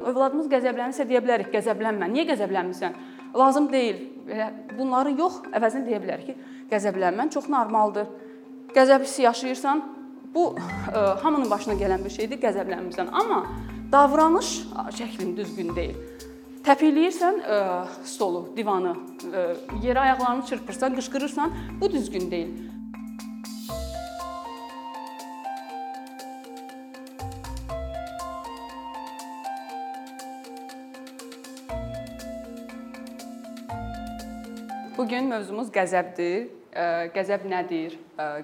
Övladımız qəzəblənirsə deyə bilərik, qəzəblənmə. Niyə qəzəblənmirsən? Lazım deyil. Belə bunları yox, əvəzində deyə bilərik ki, qəzəblənmən çox normaldır. Qəzəb hissi yaşayırsan, bu ə, hamının başına gələn bir şeydir, qəzəblənmirsən. Amma davranış şəklin düzgün deyil. Təpikləyirsən ə, stolu, divanı, ə, yerə ayaqlarını çırpırsan, qışqırırsan, bu düzgün deyil. Bu gün mövzumuz qəzəbdir. Qəzəb nədir?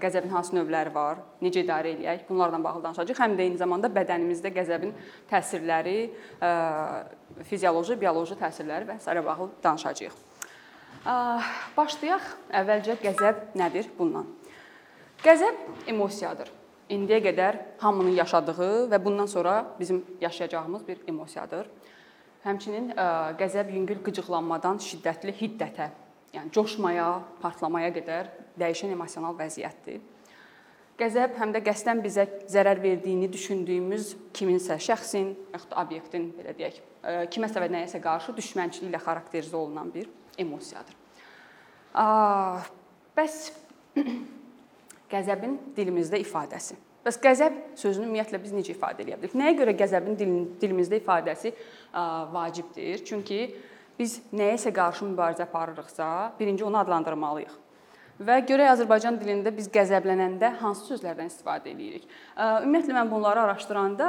Qəzəbin hansı növləri var? Necə idarə edək? Bunlarla bağlı danışacağıq. Həm də eyni zamanda bədənimizdə qəzəbin təsirləri, fizioloji, bioloji təsirləri və s. bağlı danışacağıq. Başlayaq. Əvvəlcə qəzəb nədir bundan? Qəzəb emosiyadır. İndiyə qədər hamının yaşadığı və bundan sonra bizim yaşayacağımız bir emosiyadır. Həmçinin qəzəb yüngül qıcıqlanmadan şiddətli hiddətə yəni coşmaya, partlamaya qədər dəyişən emosional vəziyyətdir. Qəzəb həm də qəsdən bizə zərər verdiyini düşündüyümüz kiminsə, şəxsin, yaxud da obyektin belə deyək, kiməsə və nəyəsə qarşı düşmənçiliklə xarakterizə olunan bir emosiyadır. Bəs qəzəbin dilimizdə ifadəsi. Bəs qəzəb sözünü ümumiyyətlə biz necə ifadə edə bilərik? Nəyə görə qəzəbin dilimizdə ifadəsi vacibdir? Çünki biz nəyəsə qarşı mübarizə aparırıqsa, birinci onu adlandırmalıyıq. Və görək Azərbaycan dilində biz qəzəblənəndə hansı sözlərdən istifadə edirik. Ümumiyyətlə mən bunları araşdıranda,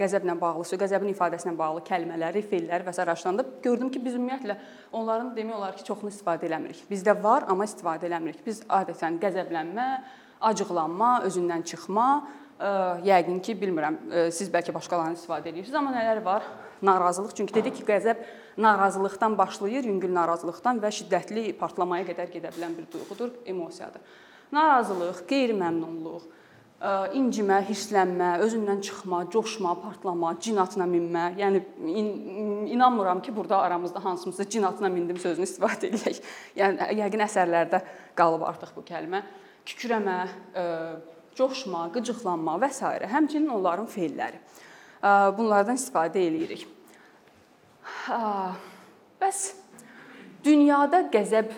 qəzəblə bağlı, qəzəbin ifadəsinə bağlı kəlmələri, feilləri və s. araşdıranda gördüm ki, biz ümumiyyətlə onların demək olar ki, çoxunu istifadə eləmirik. Bizdə var, amma istifadə eləmirik. Biz adətən qəzəblənmə, acıqlanma, özündən çıxma, yəqin ki, bilmirəm, siz bəlkə başqalarını istifadə edirsiniz, amma nələr var? narazılıq. Çünki dedik ki, qəzəb narazılıqdan başlayır, yüngül narazılıqdan və şiddətli partlamaya qədər gedə bilən bir duyğudur, emosiyadır. Narazılıq, qeyri-məmnunluq, incimə, hirslənmə, özündən çıxma, coşma, partlama, cin atına minmə. Yəni in, inanmıram ki, burada aramızda hansımızda cin atına mindim sözünü istifadə edək. Yəni yəqin əsərlərdə qalıb artıq bu kəlmə. Kükrəmə, coşma, qıcıqlanma və s. Həmçinin onların feilləri bunlardan istifadə eləyirik. Bəs dünyada qəzəb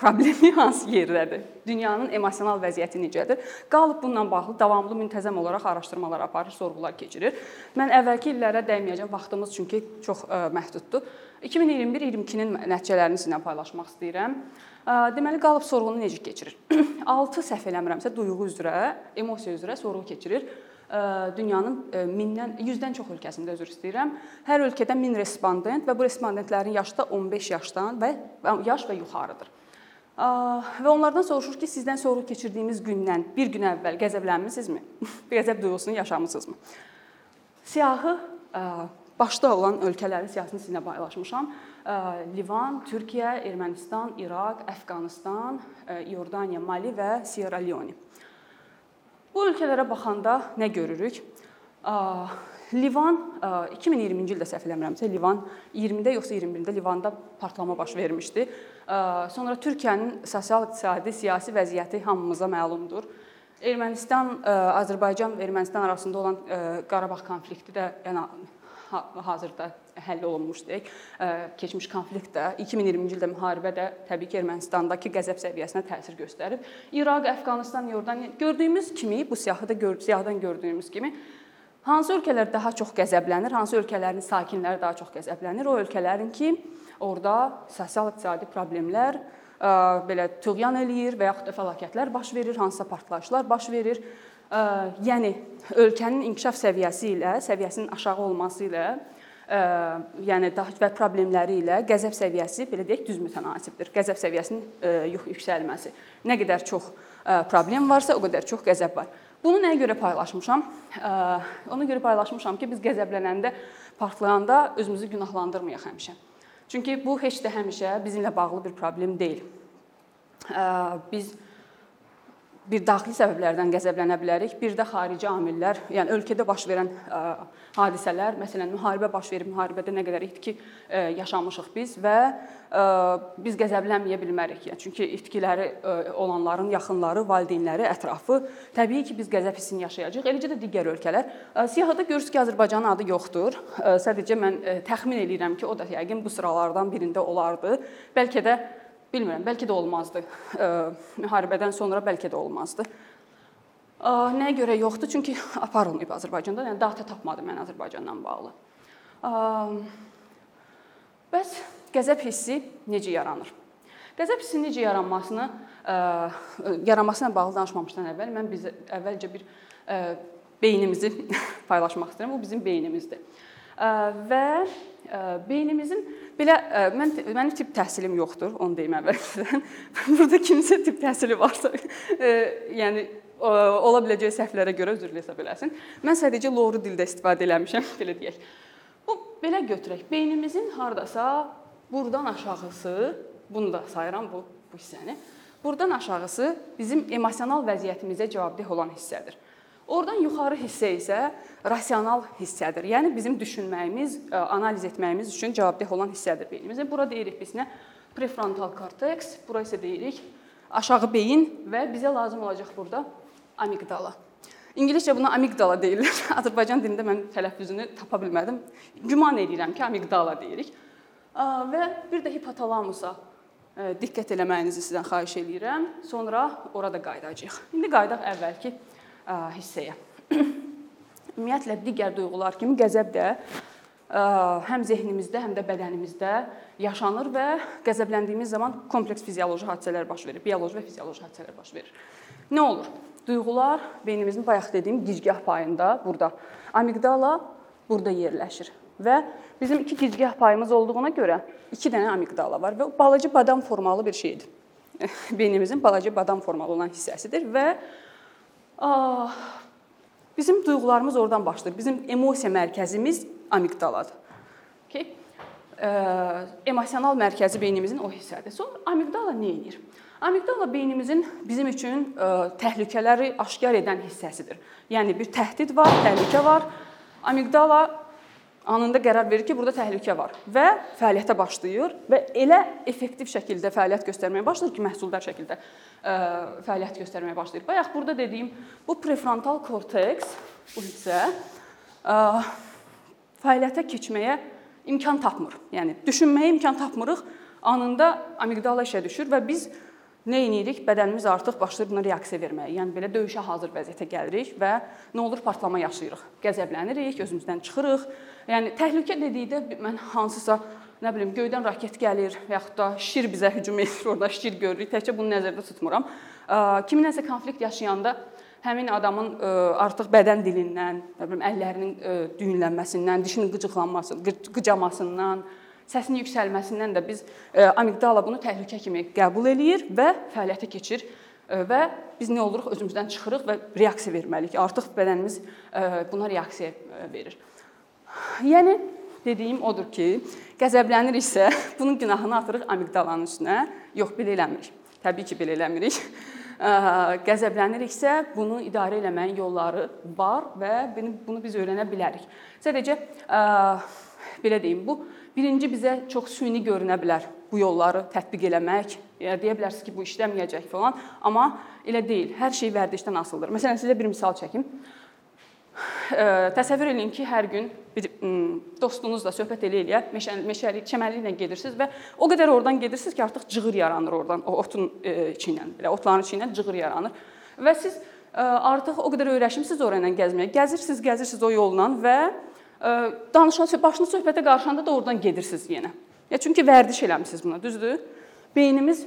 problemi hansı yerdədir? Dünyanın emosional vəziyyəti necədir? Qalıb bununla bağlı davamlı müntəzəm olaraq araşdırmalar aparır, sorğular keçirir. Mən əvvəlki illərə dəyməyəcəm, vaxtımız çünki çox məhduddur. 2021-22-nin nəticələrini sizinlə paylaşmaq istəyirəm. Deməli qalıb sorğunu necə keçirir? 6 səhv eləmirəmsə duyğu üzrə, emosiya üzrə sorğu keçirir dünyanın mindən 100-dən çox ölkəsində üzr istəyirəm. Hər ölkədə 1000 respondent və bu respondentlərin yaşı da 15 yaşdan və yaş və yuxarıdır. Və onlardan soruşur ki, sizdən sorğu keçirdiyimiz gündən bir gün əvvəl qəzəblənmisinizmi? Qəzəb duyğusunu yaşamısınızmı? Siyahı başda olan ölkələrin siyasətini sizinlə paylaşmışam. Livan, Türkiyə, Ermənistan, İraq, Əfqanıstan, İordaniya, Mali və Sierra Leone. Bu ölkələrə baxanda nə görürük? Livan 2020-ci ildə səhv eləmirəmsə, Livan 20-də yoxsa 21-də Livanda partlama baş vermişdi. Sonra Türkiyənin sosial-iqtisadi, siyasi vəziyyəti hamımıza məlumdur. Ermənistan, Azərbaycan və Ermənistan arasında olan Qarabağ konflikti də yəni hazırda həll olunmuşdur. Keçmiş konflikt də 2020-ci ildə müharibə də təbii ki, Ermənistandakı qəzəb səviyyəsinə təsir göstərib. İraq, Əfqanistan, Yordaniya gördüyümüz kimi, bu siyahıda gör siyahıdan gördüyümüz kimi hansı ölkələr daha çox qəzəblənir, hansı ölkələrin sakinləri daha çox qəzəblənir? O ölkələrin ki, orada sosial-iqtisadi problemlər belə tüğyan eləyir və yaxud da fəlakətlər baş verir, hansısa partlayışlar baş verir yəni ölkənin inkişaf səviyyəsi ilə, səviyyəsinin aşağı olması ilə yəni daha və problemləri ilə qəzəb səviyyəsi belə deyək düz mütənasibdir. Qəzəb səviyyəsinin yüksəlməsi. Nə qədər çox problem varsa, o qədər çox qəzəb var. Bunu nəyə görə paylaşmışam? Ona görə paylaşmışam ki, biz qəzəblənəndə, partlayanda özümüzü günahlandırmayaq həmişə. Çünki bu heç də həmişə bizimlə bağlı bir problem deyil. Biz bir daxili səbəblərdən qəzəblənə bilərik, bir də xarici amillər, yəni ölkədə baş verən hadisələr, məsələn, müharibə baş verib, müharibədə nə qədər itki yaşamışıq biz və biz qəzəblənməyə bilmərik. Yəni çünki itkiləri olanların yaxınları, valideynləri, ətrafı təbii ki, biz qəzəb hissini yaşayacağıq. Eləcə də digər ölkələr. Siyahıda görürsüz ki, Azərbaycanın adı yoxdur. Sadəcə mən təxmin eləyirəm ki, o da yəqin bu sıralardan birində olardı. Bəlkə də bilmirəm, bəlkə də olmazdı. Müharibədən sonra bəlkə də olmazdı. Nəyə görə yoxdur? Çünki aparılmayıb Azərbaycanda. Yəni data tapmadım mən Azərbaycandan bağlı. Bəs qəzəb hissi necə yaranır? Qəzəb hissinin necə yaranmasını yaranmasına bağlı danışmamışdan əvvəl mən bizə əvvəlcə bir beynimizi paylaşmaq istəyirəm. Bu bizim beynimizdir. Və beynimizin belə mən mənim tibb təhsilim yoxdur, onu deyim əvvəldən. Burada kimsə tibb təhsili varsa, yəni ola biləcək səhvlərə görə üzr hesab eləsin. Mən sadəcə loru dildə istifadə eləmişəm, belə deyək. Bu belə götürək. Beynimizin hardasa burdan aşağısı, bunu da sayıram bu bu hissəni. Burdan aşağısı bizim emosional vəziyyətimizə cavabdeh olan hissədir. Oradan yuxarı hissə isə rasional hissədir. Yəni bizim düşünməyimiz, analiz etməyimiz üçün cavabdeh olan hissədir beynimizin. Bura deyirik biz nə? Prefrontal korteks, bura isə deyirik aşağı beyin və bizə lazım olacaq burada amigdala. İngiliscə buna amigdala deyirlər. Azərbaycan dilində mən tələffüzünü tapa bilmədim. Güman edirəm ki, amigdala deyirik. Və bir də hipotalamusa diqqət eləməyinizi sizdən xahiş eləyirəm. Sonra ora da qayıdacağıq. İndi qayıdaq əvvəlki hissəyə. Ümumiyyətlə digər duyğular kimi qəzəb də həm zehnimizdə, həm də bədənimizdə yaşanır və qəzəbləndiyimiz zaman kompleks fizioloji hadisələr baş verir, bioloji və fizioloji hadisələr baş verir. Nə olur? Duyğular beynimizin bayaq dediyim gicgah payında, burada. Amigdala burada yerləşir və bizim iki gicgah payımız olduğuna görə iki dənə amigdala var və o balaca badam formalı bir şeydir. Beynimizin balaca badam formalı olan hissəsidir və bizim duyğularımız oradan başlayır. Bizim emosiya mərkəzimiz amigdaladır. Okay? Emosional mərkəzi beynimizin o hissədir. Sonra amigdala nə edir? Amigdala beynimizin bizim üçün ə, təhlükələri aşkar edən hissəsidir. Yəni bir təhdid var, təhlükə var. Amigdala anında qərar verir ki, burada təhlükə var və fəaliyyətə başlayır və elə effektiv şəkildə fəaliyyət göstərməyə başlayır ki, məhsuldar şəkildə e, fəaliyyət göstərməyə başlayır. Bayaq burada dediyim bu prefrontal korteks bu hissə e, fəaliyyətə keçməyə imkan tapmır. Yəni düşünməyə imkan tapmırıq. Anında amigdala işə düşür və biz nə edirik? Bədənimiz artıq başlayır buna reaksiya verməyə. Yəni belə döyüşə hazır vəziyyətə gəlirik və nə olur? Partlama yaşayırıq. Qəzəblənirik, özümüzdən çıxırıq. Yəni təhlükə dedikdə mən hansısa nə bilim göydən raket gəlir və yaxud da şir bizə hücum edir, orada şir görürük. Təkcə bunu nəzərdə tutmuram. Kiminləsə konflikt yaşayanda həmin adamın artıq bədən dilindən, nə bilim əllərinin düyünlənməsindən, dişinin qıcıqlanması, qıcamasından, səsinin yüksəlməsindən də biz amigdala bunu təhlükə kimi qəbul eləyir və fəaliyyətə keçir və biz nə oluruq özümüzdən çıxırıq və reaksiya verməliyik. Artıq bədənimiz buna reaksiya verir. Yəni dediyim odur ki, qəzəbləniriksə, bunun günahını atırıq amigdalanın üstünə. Yox, belə eləmirik. Təbii ki, belə eləmirik. Qəzəbləniriksə, bunu idarə etməyin yolları var və bunu biz öyrənə bilərik. Sadəcə belə deyim, bu Birinci bizə çox süni görünə bilər bu yolları tətbiq eləmək. Deyə bilərsiniz ki, bu işləməyəcək falan, amma elə deyil. Hər şey vərdişdən asılıdır. Məsələn, sizə bir misal çəkim. Təsəvvür eləyin ki, hər gün bir dostunuzla söhbət eləyə-eləyə meşəli, meşəli, çəmənliklə gedirsiniz və o qədər oradan gedirsiniz ki, artıq cığır yaranır oradan, o otun içi ilə, belə otların içi ilə cığır yaranır. Və siz artıq o qədər öyrəşmisiniz ora ilə gəzməyə. Gəzirsiniz, gəzirsiniz o yolla və danışan başını söhbətə qarışanda da oradan gedirsiniz yenə. Ya çünki vərdiş eləmisiniz buna, düzdür? Beynimiz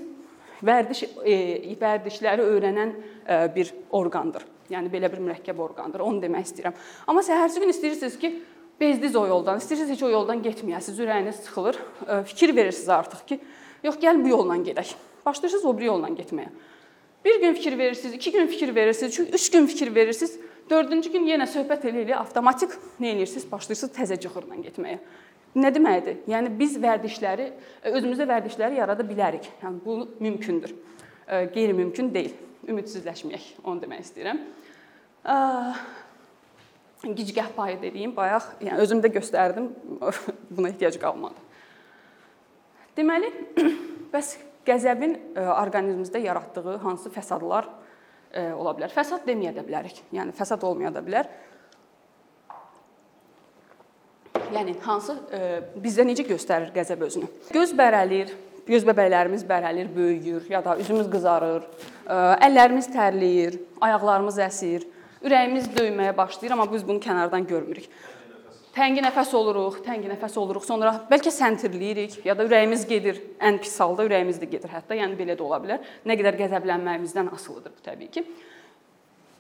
vərdiş e, vərdişləri öyrənən e, bir orqandır. Yəni belə bir mürəkkəb orqandır. Onu demək istəyirəm. Amma səhərsi gün istəyirsiniz ki, bezdiz o yoldan, istəyirsiniz heç o yoldan getməyəsiniz, ürəyiniz sıxılır. E, fikir verirsiniz artıq ki, yox gəl bu yolla gedək. Başlayırsınız o biri yolla getməyə. Bir gün fikir verirsiniz, iki gün fikir verirsiniz, üç gün fikir verirsiniz. Dördüncü gün yenə söhbət elə-elə avtomatik nə edirsiniz? Başlayırsınız təzə cığırla getməyə. Nə deməkdir? Yəni biz vərdişləri özümüzdə vərdişləri yarada bilərik. Yəni bu mümkündür. qeyri-mümkün deyil. Ümidsizləşməyək, onu demək istəyirəm. Gicgah payı dediyim bayaq, yəni özümdə göstərdim, buna ehtiyac qalmadı. Deməli, bəs qəzəbin orqanizmimizdə yaratdığı hansı fəsadlar ola bilər? Fəsad deməyə də bilərik. Yəni fəsad olmaya da bilər. Yəni hansı bizdə necə göstərir qəzəb özünü? Göz bərəlir, göz bəbəklərimiz bərəlir, böyüyür ya da üzümüz qızarır, əllərimiz tərləyir, ayaqlarımız əsir, ürəyimiz döyməyə başlayır, amma biz bunu kənardan görmürük. Təngi nəfəs oluruq, təngi nəfəs oluruq. Sonra bəlkə səntirləyirik ya da ürəyimiz gedir. Ən pis halda ürəyimiz də gedir hətta. Yəni belə də ola bilər. Nə qədər qəzəblənməyimizdən asılıdır bu təbii ki.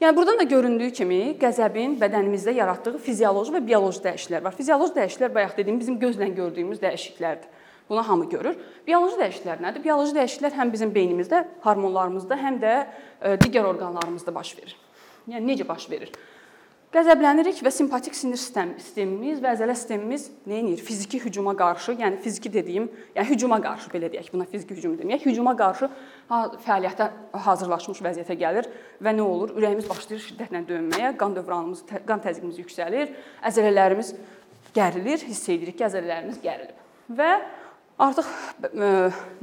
Yəni burdan da göründüyü kimi qəzəbin bədənimizdə yaratdığı fizioloji və bioloji dəyişikliklər var. Fizioloji dəyişikliklər bayaq dediyim bizim gözlə gördüyümüz dəyişikliklərdir. Bunu hamı görür. Bioloji dəyişikliklər nədir? Bioloji dəyişikliklər həm bizim beynimizdə, hormonlarımızda, həm də e, digər orqanlarımızda baş verir. Yəni necə baş verir? Qəzəblənirik və simpatik sinir sistem, sistemimiz və əzələ sistemimiz nə edir? Fiziki hücuma qarşı, yəni fiziki dediyim, yəni hücuma qarşı belə deyək, buna fiziki hücum deməyək, hücuma qarşı fəaliyyətə hazırlaşmış vəziyyətə gəlir və nə olur? Ürəyimiz başlayır şiddətlə döyünməyə, qan dövranımız, qan təzyiqimiz yüksəlir, əzələlərimiz gərilir, hiss edirik ki, əzələlərimiz gərilib. Və Artıq ə,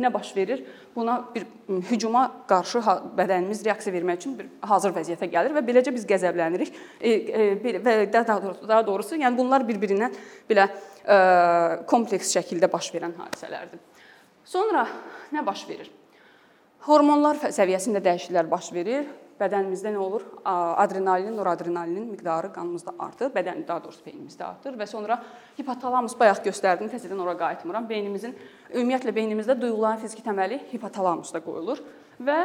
nə baş verir? Buna bir hücuma qarşı bədənimiz reaksiya vermək üçün bir hazır vəziyyətə gəlir və beləcə biz qəzəblənirik. E, e, və daha doğrusu, daha doğrusu, yəni bunlar bir-birindən belə ə, kompleks şəkildə baş verən hadisələrdir. Sonra nə baş verir? Hormonlar səviyyəsində dəyişikliklər baş verir bədənimizdə nə olur? Adrenalin, noradrenalinin miqdarı qanımızda artır, bədən daha doğrusu beynimizdə artır və sonra hipotalamus bayaq göstərdim, təzədən ora qayıtmıram. Beynimizin ümumiyyətlə beynimizdə duyğuların fiziki təməli hipotalamusda qoyulur və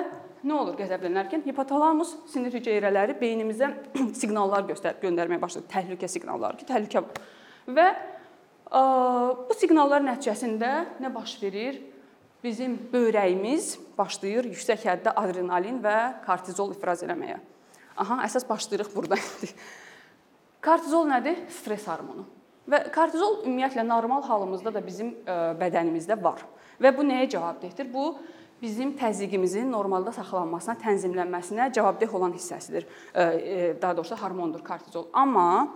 nə olur qəzəblənərkən hipotalamus sinir hüceyrələri beynimizə siqnallar göstər göndərməyə başlayır, təhlükə siqnalları ki, təhlükə var. Və ə, bu siqnallar nəticəsində nə baş verir? Bizim böyrəyimiz başlayır yüksək həddə adrenalin və kortizol ifraz eləməyə. Aha, əsas başlayırıq burdan indi. Kortizol nədir? Stress hormonu. Və kortizol ümumiyyətlə normal halımızda da bizim bədənimizdə var. Və bu nəyə cavabdehdir? Bu bizim təzyiqimizin normalda saxlanmasına, tənzimlənməsinə cavabdeh olan hissəsidir. Daha doğrusu hormondur kortizol. Amma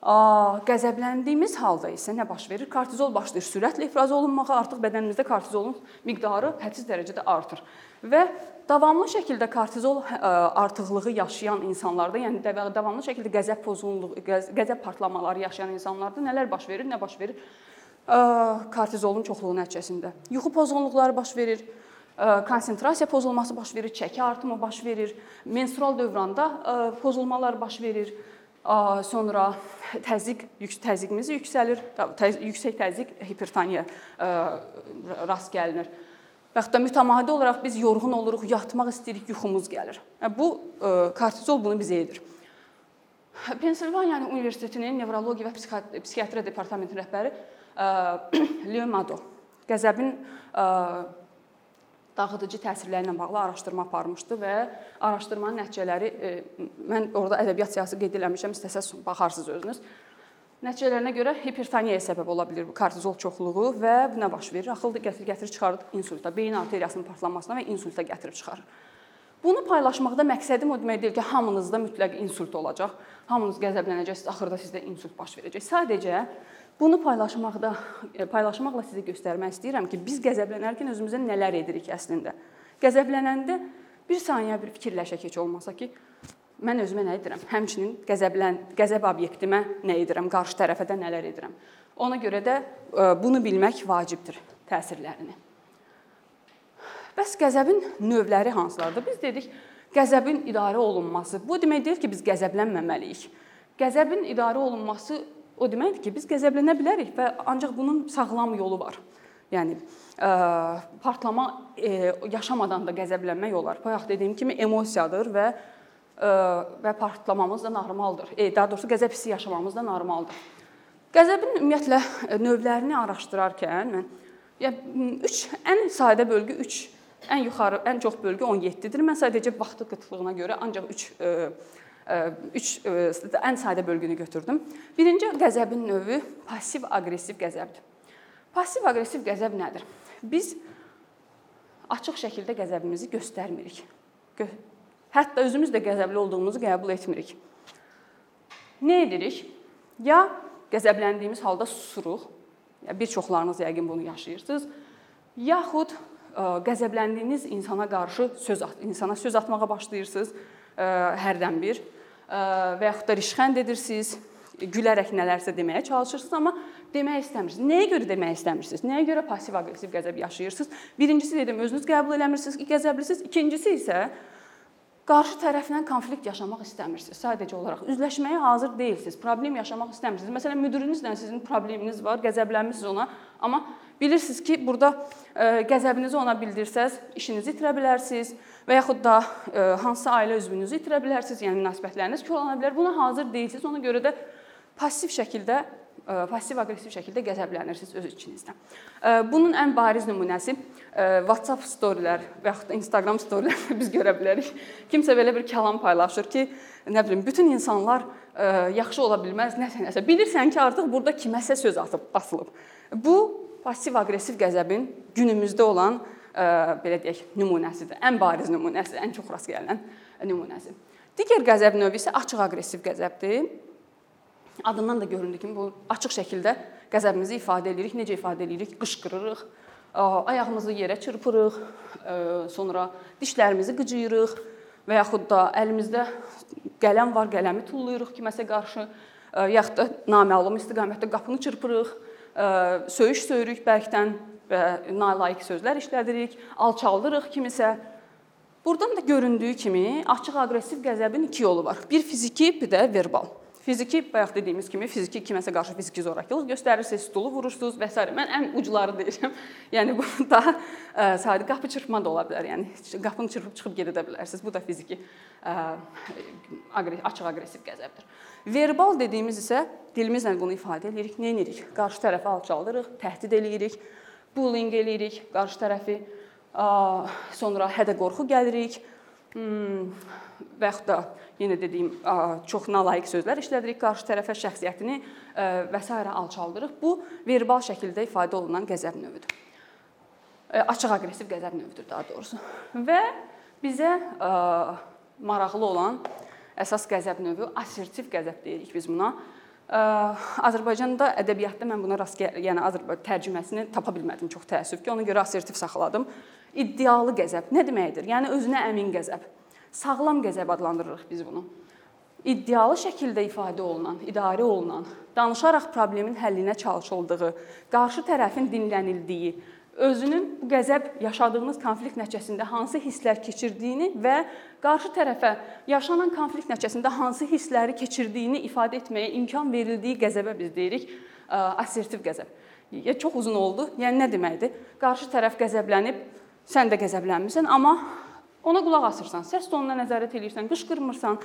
qəzəbləndiyimiz halda isə nə baş verir? Kortizol başlayır sürətlə ifraz olunmağa, artıq bədənimizdə kortizolun miqdarı hədsiz dərəcədə artır. Və davamlı şəkildə kortizol artıqlığı yaşayan insanlarda, yəni davamlı şəkildə qəzəb pozğunluğu, qəzəb partlamaları yaşayan insanlarda nələr baş verir? Nə baş verir? Kortizolun çoxluğu nəticəsində yuxu pozğunluqları baş verir, konsentrasiya pozulması baş verir, çəki artımı baş verir, menstrual dövranda pozulmalar baş verir sonra təzyiq təzyiqimiz yüksəlir, yüksək təzyiq hipertoniya rast gəlinir. Və hətta mütəmadi olaraq biz yorğun oluruq, yatmaq istəyirik, yuxumuz gəlir. Bu kortizol bunu bizə edir. Pensilvaniya Universitetinin nevrologiya və psixiatriya departamentinin rəhbəri Leonardo qəzəbin dağıdıcı təsirləri ilə bağlı araşdırma aparmışdı və araşdırmanın nəticələri e, mən orada ədəbiyyat siyasi qeyd eləmişəm, istəsəz baxarsınız özünüz. Nəticələrinə görə hipertoniyaya səbəb ola bilər bu kortizol çoxluğu və buna baş verir. Axılda gətir gətirib çıxarır insulta, beyin arteriyasının partlamasına və insulta gətirib çıxarır. Bunu paylaşmaqda məqsədim o demək deyil ki, hamınızda mütləq insult olacaq. Hamınız qəzəblənəcəksiniz, axırda sizdə insult baş verəcək. Sadəcə Bunu paylaşmaqda e, paylaşmaqla sizə göstərmək istəyirəm ki, biz qəzəblənərkən özümüzə nələr edirik əslində. Qəzəblənəndə bir saniyə bir fikirləşək heç olmasa ki, mən özümə nə edirəm? Həmçinin qəzəblən qəzəb obyektimə nə edirəm? Qarşı tərəfə də nələr edirəm? Ona görə də e, bunu bilmək vacibdir təsirlərini. Bəs qəzəbin növləri hansılardır? Biz dedik, qəzəbin idarə olunması. Bu demək deyil ki, biz qəzəblənməməliyik. Qəzəbin idarə olunması O deməkdir ki, biz qəzəblənə bilərik və ancaq bunun sağlam yolu var. Yəni ə, partlama ə, yaşamadan da qəzəblənmək olar. Bayaq dediyim kimi emosiyadır və ə, və partlamamız da normaldır. E, daha doğrusu qəzəb hissi yaşamamız da normaldır. Qəzəbin ümumiyyətlə növlərini araşdırarkən mən yəni 3 ən sadə bölgü 3 ən yuxarı, ən çox bölgü 17-dir. Mən sadəcə vaxtı qıtlığına görə ancaq 3 üç ən sadə bölgünü götürdüm. Birinci qəzəbin növü passiv aqressiv qəzəbdir. Passiv aqressiv qəzəb nədir? Biz açıq şəkildə qəzəbimizi göstərmirik. Hətta özümüz də qəzəbli olduğumuzu qəbul etmirik. Nə edirik? Ya qəzəbləndiyimiz halda susuruq. Bir çoxlarınız yəqin bunu yaşayırsınız. Yaxud ə, qəzəbləndiyiniz insana qarşı söz at, insana söz atmağa başlayırsınız ə, hərdən bir və yaxud da rişxənd edirsiniz, gülərək nələrsə deməyə çalışırsınız, amma demək istəmirsiniz. Nəyə görə demək istəmirsiniz? Nəyə görə passiv-aqressiv qəzəb yaşayırsınız? Birincisi dedim, özünüz qəbul eləmirsiniz ki, qəzəblisiniz. İkincisi isə qarşı tərəflə konflikt yaşamaq istəmirsiniz. Sadəcə olaraq üzləşməyə hazır deyilsiniz. Problem yaşamaq istəmirsiniz. Məsələn, müdirinizlə sizin probleminiz var, qəzəblənmisiniz ona, amma bilirsiniz ki, burada qəzəbinizi ona bildirsəz, işinizi itirə bilərsiniz və yaxud da ə, hansısa ailə üzvünüzü itirə bilərsiniz, yəni münasibətləriniz korlana bilər. Buna hazır deyilsiniz. Ona görə də passiv şəkildə passiv-aqressiv şəkildə qəzəblənirsiniz öz içinizdə. Bunun ən bariz nümunəsi WhatsApp storylər və yaxud da Instagram storylərdə biz görə bilərik. Kimsə belə bir kəlam paylaşır ki, nə bilim, bütün insanlar yaxşı ola bilməz, nəsə nəsə. Bilirsən ki, artıq burada kiməsə söz atıb asılıb. Bu passiv-aqressiv qəzəbin günümüzdə olan belə deyək, nümunəsidir. Ən bariz nümunəsi, ən çox rast gəlinən nümunəsi. Digər qəzəb növü isə açıq-aqressiv qəzəbdir. Adından da göründüyü kimi bu açıq şəkildə qəzəbimizi ifadə edirik. Necə ifadə edirik? Qışqırırıq, ayağımızı yerə çırpırıq, sonra dişlərimizi qıcıyırıq və yaxud da əlimizdə qələm var, qələmi tullayırıq kiməsə qarşı, yaxud da naməlum istiqamətdə qapını çırpırıq, söyüş söyürük bərkdən və nalayiq sözlər işlədirik, alçaldırıq kimisə. Burdan da göründüyü kimi açıq aqressiv qəzəbin iki yolu var. Bir fiziki, bir də verbal. Fiziki bayaq dediyimiz kimi fiziki kiməsə qarşı fiziki zorakılıq göstərirsiniz, stulu vurursunuz və s. Mən ən ucları deyirəm. Yəni bu daha ə, sadə qapı çırpma da ola bilər. Yəni qapını çırpıb çıxıb gedə də bilərsiniz. Bu da fiziki ə, açıq aqressiv qəzəbdir. Verbal dediyimiz isə dilimizlə bunu ifadə edirik. Nə edirik? Qarşı tərəfi alçaldırıq, təhdid eləyirik, bullying eləyirik qarşı tərəfi. Sonra hədə-qorxu gəlirik. Hmm, və yaxud da yenə dediyim çox nalayiq sözlər işlədirik qarşı tərəfə şəxsiyyətini və s. alçaldırıq. Bu verbal şəkildə ifadə olunan qəzəb növüdür. Açıq aqressiv qəzəb növüdür daha doğrusu. Və bizə maraqlı olan əsas qəzəb növü assertiv qəzəb deyirik biz buna. Azərbaycanda ədəbiyyatda mən buna rast gəl, yəni Azərbaycan tərcüməsini tapa bilmədim çox təəssüf ki, ona görə assertiv saxladım. İddialı qəzəb nə deməkdir? Yəni özünə əmin qəzəb. Sağlam qəzəb adlandırırıq biz bunu. İddialı şəkildə ifadə olunan, idarə olunan, danışaraq problemin həllinə çalışıldığı, qarşı tərəfin dinlənildiyi, özünün bu qəzəb yaşadığınız konflikt nəticəsində hansı hisslər keçirdiyini və qarşı tərəfə yaşanan konflikt nəticəsində hansı hissləri keçirdiyini ifadə etməyə imkan verildiyi qəzəbə biz deyirik assertiv qəzəb. Ya çox uzun oldu. Yəni nə deməkdir? Qarşı tərəf qəzəblənib, sən də qəzəblənmisən, amma Ona qulaq asırsan, səs tonuna nəzarət eləyirsən, qışqırmırsan.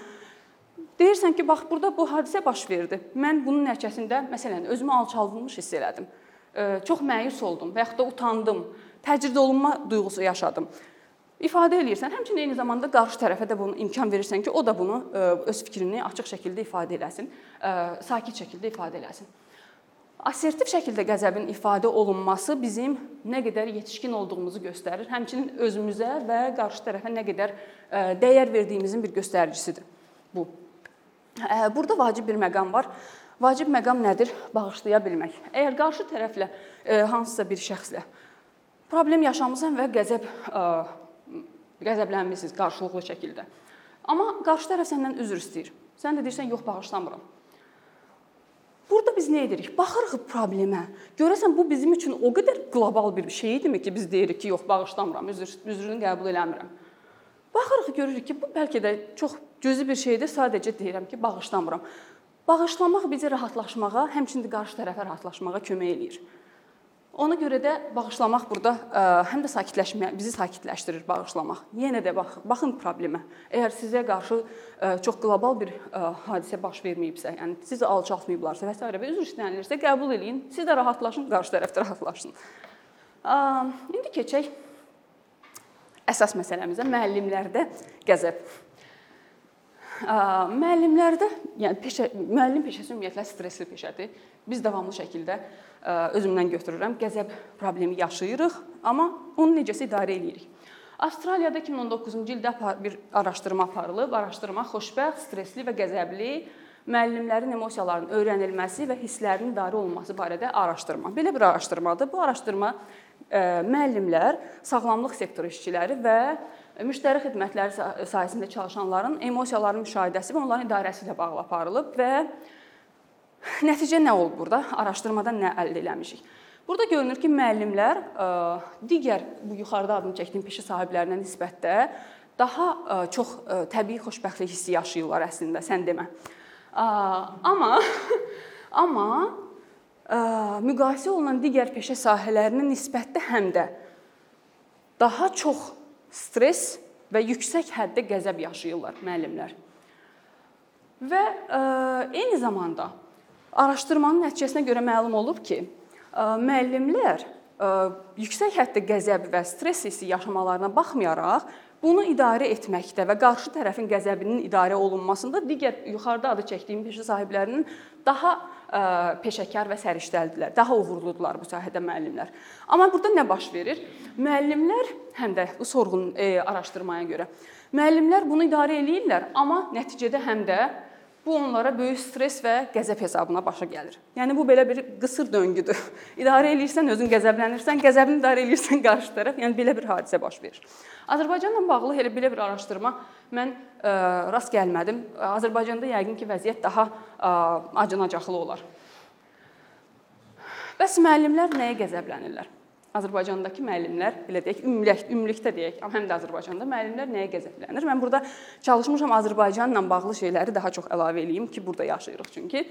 Deyirsən ki, bax burada bu hadisə baş verdi. Mən bunun nəticəsində məsələn özümü alçaldılmış hiss elədim. Çox məyus oldum və yaxud da utandım. Təcrid olunma duyğusu yaşadım. İfadə eləyirsən. Həmçinin eyni zamanda qarşı tərəfə də bunu imkan verirsən ki, o da bunu öz fikrini açıq şəkildə ifadə eləsin, sakit şəkildə ifadə eləsin. Assertiv şəkildə qəzəbin ifadə olunması bizim nə qədər yetişkin olduğumuzu göstərir, həmçinin özümüzə və qarşı tərəfə nə qədər dəyər verdiyimizin bir göstəricisidir bu. Burada vacib bir məqam var. Vacib məqam nədir? Bağışlaya bilmək. Əgər qarşı tərəflə e, hansısa bir şəxslə problem yaşamısan və qəzəb qəzəblənmisiniz qarşılıqlı şəkildə. Amma qarşı tərəf səndən üzr istəyir. Sən də deyirsən, yox, bağışlamıram. Burada biz nə edirik? Baxırıq problemə. Görəsən bu bizim üçün o qədər qlobal bir şey idimi ki, biz deyirik ki, yox, bağışlamıram, üzr, üzrünü qəbul eləmirəm. Baxırıq, görürük ki, bu bəlkə də çox cüzi bir şeydir, sadəcə deyirəm ki, bağışlamıram. Bağışlamaq bizi rahatlaşmağa, həmçinin qarşı tərəfə rahatlaşmağa kömək eləyir. Ona görə də bağışlamaq burada ə, həm də sakitləşmə, bizi sakitləşdirir bağışlamaq. Yenə də bax, baxın problemə. Əgər sizə qarşı ə, çox qlobal bir ə, hadisə baş verməyibsə, yəni sizi alçaltmayıblarsa və s. və üzr istənilirsə qəbul eləyin. Siz də rahatlaşın, qarşı tərəf də rahatlaşsın. Ə, indi keçək əsas məsələmizə, müəllimlərdə qəzəb. Müəllimlərdə, yəni peşə müəllim peşəsi ümumiyyətlə stressli peşədir. Biz davamlı şəkildə özümdən götürürəm. Qəzəb problemi yaşayırıq, amma onu necəsə idarə eləyirik. Avstraliyada 2019-cu ildə bir araşdırma aparılıb. Araşdırma xoşbəxt, stressli və qəzəbli müəllimlərin emosiyalarının öyrənilməsi və hisslərinin idarə olunması barədə araşdırma. Belə bir araşdırmadır. Bu araşdırma müəllimlər, sağlamlıq sektoru işçiləri və müştəri xidmətləri sahəsində çalışanların emosiyalarının müşahidəsi və onların idarəsi ilə bağlı aparılıb və nəticə nə olub burada? Araşdırmadan nə əldə etmişik? Burada görünür ki, müəllimlər e, digər bu yuxarıda adını çəkdiyim peşə sahiblərinə nisbətdə daha e, çox e, təbii xoşbəxtlik hissi yaşayırlar əslində, sən demə. Amma amma müqayisə olunan digər peşə sahələrinə nisbətdə həm də daha çox stress və yüksək həddə qəzəb yaşayırlar müəllimlər. Və eyni zamanda araşdırmanın nəticəsinə görə məlum olub ki, müəllimlər yüksək həddə qəzəb və stress hissi yaşamalarına baxmayaraq, bunu idarə etməkdə və qarşı tərəfin qəzəbinin idarə olunmasında digər yuxarıda adı çəkdiyim peşə sahiblərinin daha peşəkar və səriştəlidirlər, daha uğurludular bu sahədə müəllimlər. Amma burada nə baş verir? Müəllimlər həm də bu sorğunun e, araşdırmaya görə müəllimlər bunu idarə eləyirlər, amma nəticədə həm də Bu onlara böyük stress və qəzəb hesabına başa gəlir. Yəni bu belə bir qısır döngüdür. İdarə eləyirsən, özün qəzəblənirsən, qəzəbini idarə eləyirsən qarşı tərəf. Yəni belə bir hadisə baş verir. Azərbaycanla bağlı elə belə bir araşdırma mən ə, e, rast gəlmədim. Azərbaycanda yəqin ki, vəziyyət daha ə, e, acınacaqlı olar. Bəs müəllimlər nəyə qəzəblənirlər? Azərbaycandakı müəllimlər, belə deyək, ümumilik, ümumilikdə deyək, amma həm də Azərbaycanda müəllimlər nəyə qəzəblənir? Mən burada çalışmışam Azərbaycanla bağlı şeyləri daha çox əlavə eləyim ki, burada yaşayırıq çünki.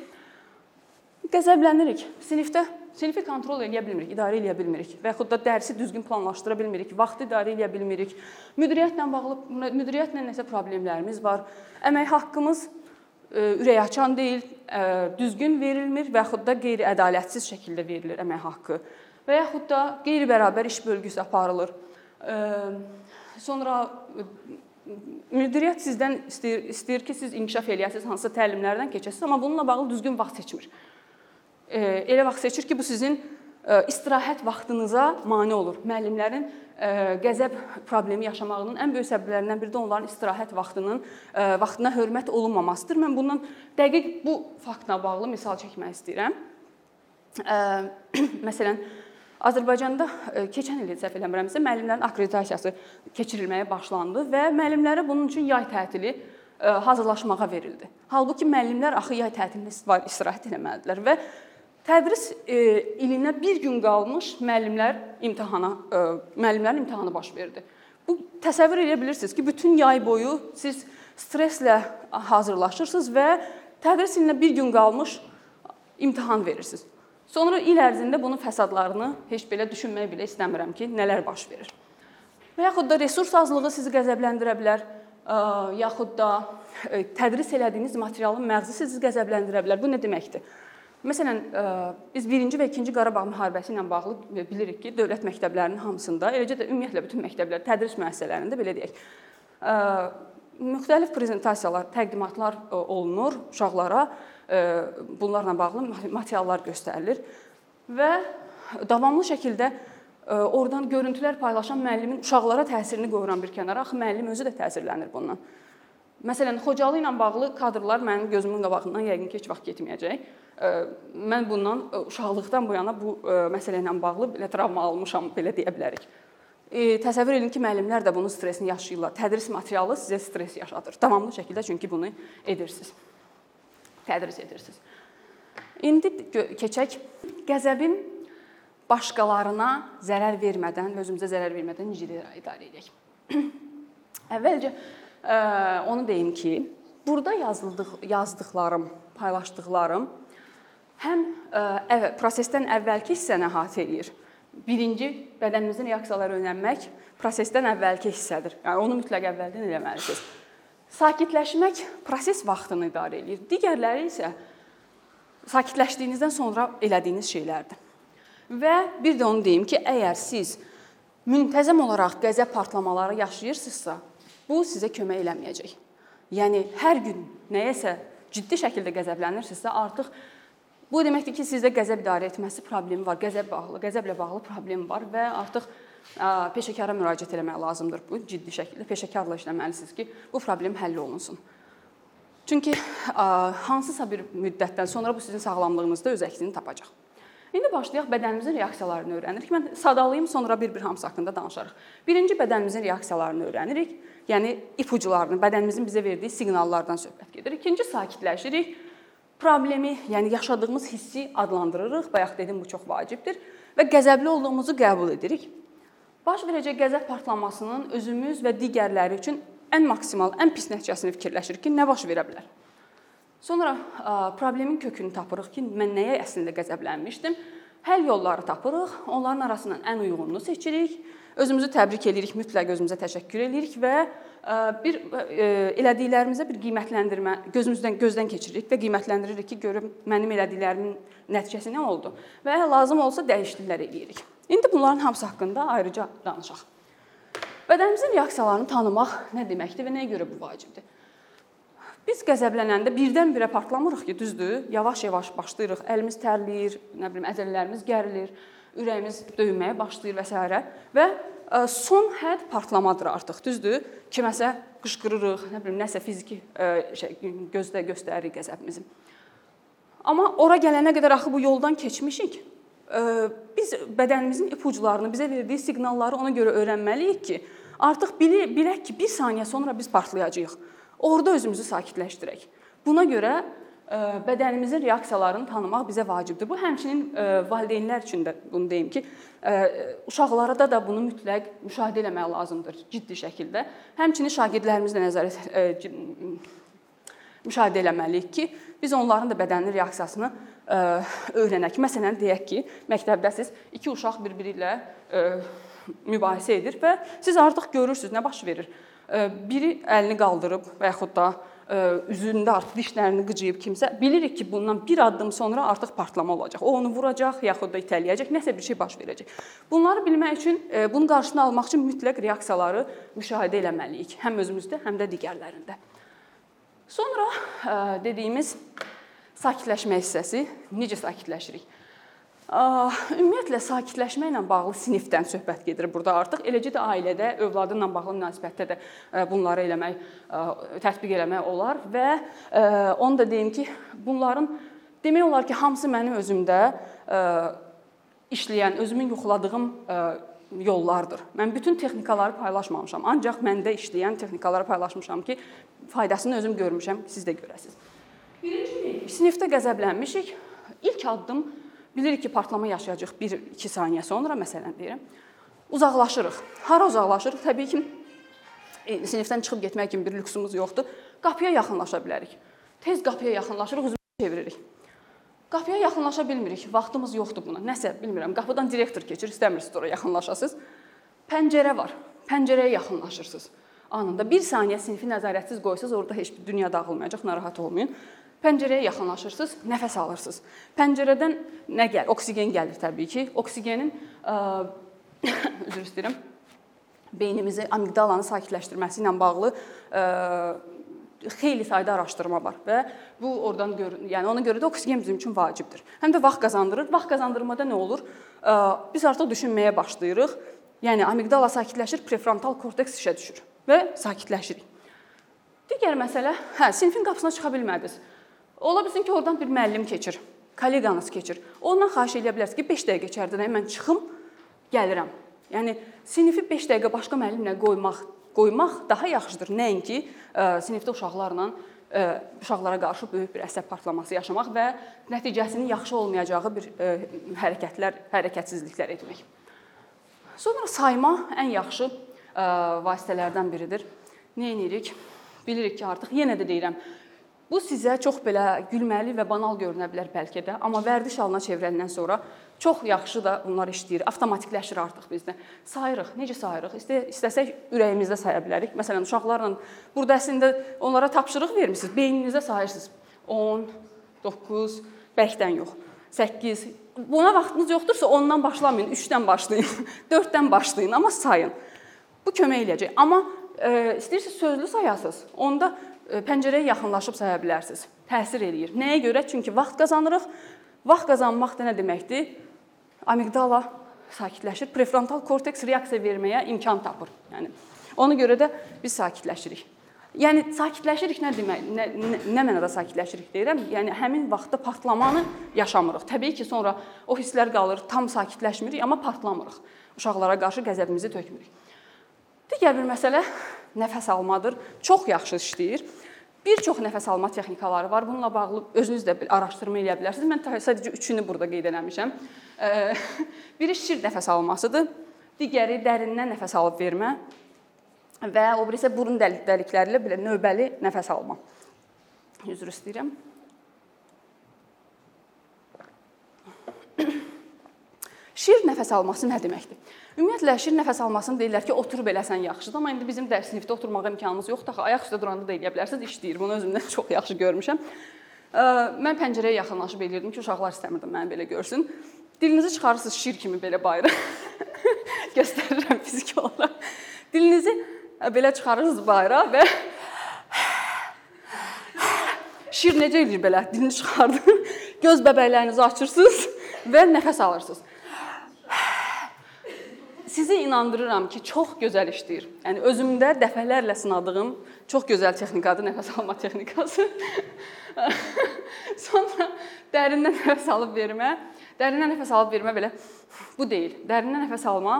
Qəzəblənirik. Sinifdə sinifi kontrol edə bilmirik, idarə edə bilmirik və yaxud da dərsi düzgün planlaşdıra bilmirik, vaxtı idarə edə bilmirik. Müdiriyyətlə bağlı müdiriyyətlə nəsə problemlərimiz var. Əmək haqqımız e, ürək açan deyil, e, düzgün verilmir və yaxud da qeyri-ədalətsiz şəkildə verilir əmək haqqı və yaxud da qeyri-bərabər iş bölgüsü aparılır. Sonra müdiriyyət sizdən istəyir, istəyir ki, siz inkişaf eləyəsiniz, hansısa təlimlərdən keçəsiniz, amma bununla bağlı düzgün vaxt seçmir. Elə vaxt seçir ki, bu sizin istirahət vaxtınıza mane olur. Müəllimlərin qəzəb problemi yaşamağının ən böyük səbəblərindən biri də onların istirahət vaxtının vaxtına hörmət olunmamasıdır. Mən bundan dəqiq bu faktla bağlı misal çəkmək istəyirəm. Məsələn, Azərbaycanda e, keçən il səhv eləmirəmsə müəllimlərin akkreditasiyası keçirilməyə başlandı və müəllimlərə bunun üçün yay tətili e, hazırlaşmağa verildi. Halbuki müəllimlər axı yay tətilində istirahət etməlidirlər və tədris e, ilinə 1 gün qalmış müəllimlər imtahana müəllimlərin imtahanı baş verdi. Bu təsəvvür edə bilirsiniz ki, bütün yay boyu siz stresslə hazırlaşırsınız və tədris ilinə 1 gün qalmış imtahan verirsiniz. Sonra il ərzində bunun fəsadlarını heç belə düşünmək belə istəmirəm ki, nələr baş verir. Və yaxud da resurs azlığı sizi qəzəbləndirə bilər, yaxud da tədris elədiyiniz materialın məğzi sizi qəzəbləndirə bilər. Bu nə deməkdir? Məsələn, biz 1-ci və 2-ci Qarabağ müharibəsi ilə bağlı bilirik ki, dövlət məktəblərinin hamısında, eləcə də ümumiyyətlə bütün məktəblər, tədris müəssisələrində belə deyək, müxtəlif prezentasiyalar, təqdimatlar olunur uşaqlara bunlarla bağlı materiallar göstərilir və davamlı şəkildə oradan görüntülər paylaşan müəllimin uşaqlara təsirini qoyuram bir kənara. Axı müəllim özü də təsirlənir bundan. Məsələn, Xocalı ilə bağlı kadrlar mənim gözümün qabağından yəqin ki, heç vaxt getməyəcək. Mən bundan uşaqlıqdan bu yana bu məsələ ilə bağlı belə travma almışam, belə deyə bilərik. Təsəvvür edin ki, müəllimlər də bunun stressini yaşayırlar. Tədris materialı sizə stress yaşadır. Davamlı şəkildə çünki bunu edirsiniz tədris edirsiniz. İndi keçək qəzəbin başqalarına zərər vermədən, özümüzə zərər vermədən necə idarə edək. Əvvəlcə ə, onu deyim ki, burada yazıldıq, yazdıqlarım, paylaşdıqlarım həm ə, prosesdən əvvəlki hissəni əhatə eləyir. Birinci bədənimizin reaksiyaları öyrənmək prosesdən əvvəlki hissədir. Yəni onu mütləq əvvəldən eləməlisiniz. Sakitləşmək proses vaxtını idarə eləyir. Digərləri isə sakitləşdiyinizdən sonra elədiyiniz şeylərdir. Və bir də onu deyim ki, əgər siz müntəzəm olaraq qəzəb partlamaları yaşayırsınızsa, bu sizə kömək eləməyəcək. Yəni hər gün nəyəsə ciddi şəkildə qəzəblənirsinizsə, artıq bu deməkdir ki, sizdə qəzəb idarə etməsi problemi var, qəzəb bağlı, qəzəblə bağlı problem var və artıq peşəkara müraciət etmək lazımdır. Bu ciddi şəkildə peşəkarla işləməlisiniz ki, bu problem həll olunsun. Çünki hansısa bir müddətdən sonra bu sizin sağlamlığınızda öz əksini tapacaq. İndi başlayaq bədənimizin reaksiyalarını öyrənirik. Mən sadalayım, sonra bir-bir hamısı haqqında danışarıq. Birinci bədənimizin reaksiyalarını öyrənirik. Yəni ipucularını, bədənimizin bizə verdiyi siqnallardan söhbət gedir. İkinci sakitləşirik. Problemi, yəni yaşadığımız hissi adlandırırıq. Bayaq dedim bu çox vacibdir və qəzəbli olduğumuzu qəbul edirik. Baş verəcək qəzəb partlamasının özümüz və digərləri üçün ən maksimal, ən pis nəticəsini fikirləşirik ki, nə baş verə bilər? Sonra problemin kökünü tapırıq ki, mən nəyə əslində qəzəblənmişdim? Həll yolları tapırıq, onların arasından ən uyğununu seçirik. Özümüzü təbrik edirik, mütləq özümüzə təşəkkür edirik və bir elədiklərimizə bir qiymətləndirmə gözümüzdən gözdən keçiririk və qiymətləndiririk ki, görüm mənim elədiklərimin nəticəsi nə oldu və lazım olsa dəyişikliklər eləyirik. İndi bunların hamısı haqqında ayrıca danışaq. Bədənimizin reaksiyalarını tanımaq nə deməkdir və nəyə görə bu vacibdir? Biz qəzəblənəndə birdən-birə partlamırıq ki, düzdür? Yavaş-yavaş başlayırıq. Əlimiz tərləyir, nə bilim, əzələlərimiz gərilir, ürəyimiz döyünməyə başlayır və s. və e, son hədd partlamadır artıq, düzdür? Kiməsə qışqırırıq, nə bilim, nəsə fiziki e, şey gözdə göstəririk qəzəbimizi. Amma ora gələnə qədər axı bu yoldan keçmişik. Biz bədənimizin ipucularını, bizə verdiyi siqnalları ona görə öyrənməliyik ki, artıq bilək ki, 1 saniyə sonra biz partlayacağıq. Orda özümüzü sakitləşdirək. Buna görə bədənimizin reaksiyalarını tanımaq bizə vacibdir. Bu həmçinin valideynlər üçün də bunu deyim ki, uşaqlara da bunu mütləq müşahidə etmək lazımdır ciddi şəkildə. Həmçinin şagirdlərimizlə nəzarət müşahidə etməliyik ki, biz onların da bədəninin reaksiyasını öyrənək. Məsələn, deyək ki, məktəbdəsiz iki uşaq bir-biri ilə mübahisə edir və siz artıq görürsüz nə baş verir biri əlini qaldırıb və yaxud da üzündə artıq dişlərini qıcıyıb kimsə, bilirik ki, bundan bir addım sonra artıq partlama olacaq. O onu vuracaq, yaxud da itələyəcək, nəsə bir şey baş verəcək. Bunları bilmək üçün, bunun qarşısını almaq üçün mütləq reaksiyaları müşahidə etməliyik, həm özümüzdə, həm də digərlərində. Sonra dediyimiz sakitləşmə hissəsi, necə sakitləşirik? Ümumiyyətlə sakitləşməklə bağlı sinifdən söhbət gedir burada artıq. Eləcə də ailədə övladınla bağlı münasibətdə də bunları eləmək, tətbiq eləmək olar və onu da deyim ki, bunların demək olar ki, hamısı mənim özümdə işləyən, özümün yoxladığım yollardır. Mən bütün texnikaları paylaşmamışam. Ancaq məndə işləyən texnikaları paylaşmışam ki, faydasını özüm görmüşəm, siz də görəsiniz. Birinci sinifdə qəzəblənmişik. İlk addım bilirik ki, partlama yaşayacağıq 1-2 saniyə sonra məsələn deyirəm. Uzaqlaşırıq. Hara uzaqlaşırıq? Təbii ki, e, sinifdən çıxıb getmək kimi bir lüksumuz yoxdur. Qapıya yaxınlaşa bilərik. Tez qapıya yaxınlaşırıq, üzümüzü çeviririk. Qapıya yaxınlaşa bilmirik. Vaxtımız yoxdur buna. Nəsə bilmirəm. Qapıdan direktor keçir, istəmirsiniz ora yaxınlaşasınız. Pəncərə var. Pəncərəyə yaxınlaşırsınız. Anında 1 saniyə sinfi nəzarətsiz qoysanız orada heç bir dünya dağılmayacaq, narahat olmayın. Pəncərəyə yaxınlaşırsınız, nəfəs alırsınız. Pəncərədən nə gəlir? Oksigen gəlir təbii ki. Oksigenin ə, üzr istəyirəm. Beynimizi amigdalanı sakitləşdirməsi ilə bağlı ə, xeyli sayda araşdırma var və bu oradan gör, yəni ona görə də oksigen bizim üçün vacibdir. Həm də vaxt qazandırır. Vaxt qazandırmada nə olur? Ə, biz artıq düşünməyə başlayırıq. Yəni amigdala sakitləşir, prefrontal korteks işə düşür və sakitləşirik. Digər məsələ, hə, sinifin qapısına çıxa bilmədiniz. Ola bilsin ki, oradan bir müəllim keçir, kolleqanız keçir. Ondan xahiş edə bilərsiniz ki, 5 dəqiqə içəridə mən çıxım, gəlirəm. Yəni sinifi 5 dəqiqə başqa müəllimlə qoymaq, qoymaq daha yaxşıdır. Nəinki ə, sinifdə uşaqlarla ə, uşaqlara qarşı böyük bir əsəb partlaması yaşamaq və nəticəsinin yaxşı olmayacağı bir ə, hərəkətlər, hərəkətsizliklər etmək. Sonra sayma ən yaxşı ə, vasitələrdən biridir. Nə edirik? Bilirik ki, artıq yenə də deyirəm, Bu sizə çox belə gülməli və banal görünə bilər bəlkə də, amma vərdiş halına çevrələndən sonra çox yaxşı da bunlar işləyir. Avtomatikləşir artıq bizdə. Sayırıq. Necə sayırıq? İstə istəsək ürəyimizdə saya bilərik. Məsələn, uşaqlarla burada əslində onlara tapşırıq vermisiniz. Beyninizdə sayırsınız. 10, 9, bərkdən yox. 8. Buna vaxtınız yoxdursa 10-dan başlamayın, 3-dən başlayın, 4-dən başlayın, amma sayın. Bu kömək eləyəcək. Amma e, istəyirsiniz sözlü sayasınız. Onda pəncərəyə yaxınlaşıb saya bilərsiniz. Təsir eləyir. Nəyə görə? Çünki vaxt qazanırıq. Vaxt qazanmaq da nə deməkdir? Amigdala sakitləşir. Prefrontal korteks reaksiya verməyə imkan tapır. Yəni ona görə də biz sakitləşirik. Yəni sakitləşirik nə demək? Nə, nə, nə mənada sakitləşirik deyirəm? Yəni həmin vaxtda partlamanı yaşamırıq. Təbii ki, sonra o hisslər qalır, tam sakitləşmirik, amma partlamırıq. Uşaqlara qarşı qəzəbimizi tökmürük. Digər bir məsələ nəfəs almadır. Çox yaxşı işləyir. Bir çox nəfəs alma texnikaları var. Bununla bağlı özünüz də araşdırma edə bilərsiniz. Mən sadəcə üçünü burada qeyd etmişəm. Biri şir nəfəs almasıdır. Digəri dərindən nəfəs alıb vermə və o biri isə burun dəlikləri ilə belə növbəli nəfəs alma. Üzr istəyirəm. Şir nəfəs alması nə deməkdir? Ümumiyyətlə şir nəfəs almasını deyirlər ki, oturub eləsən yaxşıdır, amma indi bizim dərs sinifdə oturmağa imkanımız yoxdur. Axı ayaq üstə duranda da eləyə bilərsiniz, işləyir. Bunu özümdən çox yaxşı görmüşəm. Mən pəncərəyə yaxınlaşıb eləyirdim ki, uşaqlar istəmirdim məni belə görsün. Dilinizi çıxarırsınız şir kimi belə bayıra. Göstərirəm fiziki olaraq. Dilinizi belə çıxarırsınız bayıra və şir necə eləyir belə? Dilini çıxardır. Göz bəbəklərinizi açırsınız və nəfəs alırsınız. Sizi inandırıram ki, çox gözəl işləyir. Yəni özümdə dəfələrlə sınadığım çox gözəl texnikadır nəfəs alma texnikası. Sonra dərindən nəfəs alıb vermə. Dərindən nəfəs alıb vermə belə bu deyil. Dərindən nəfəs alma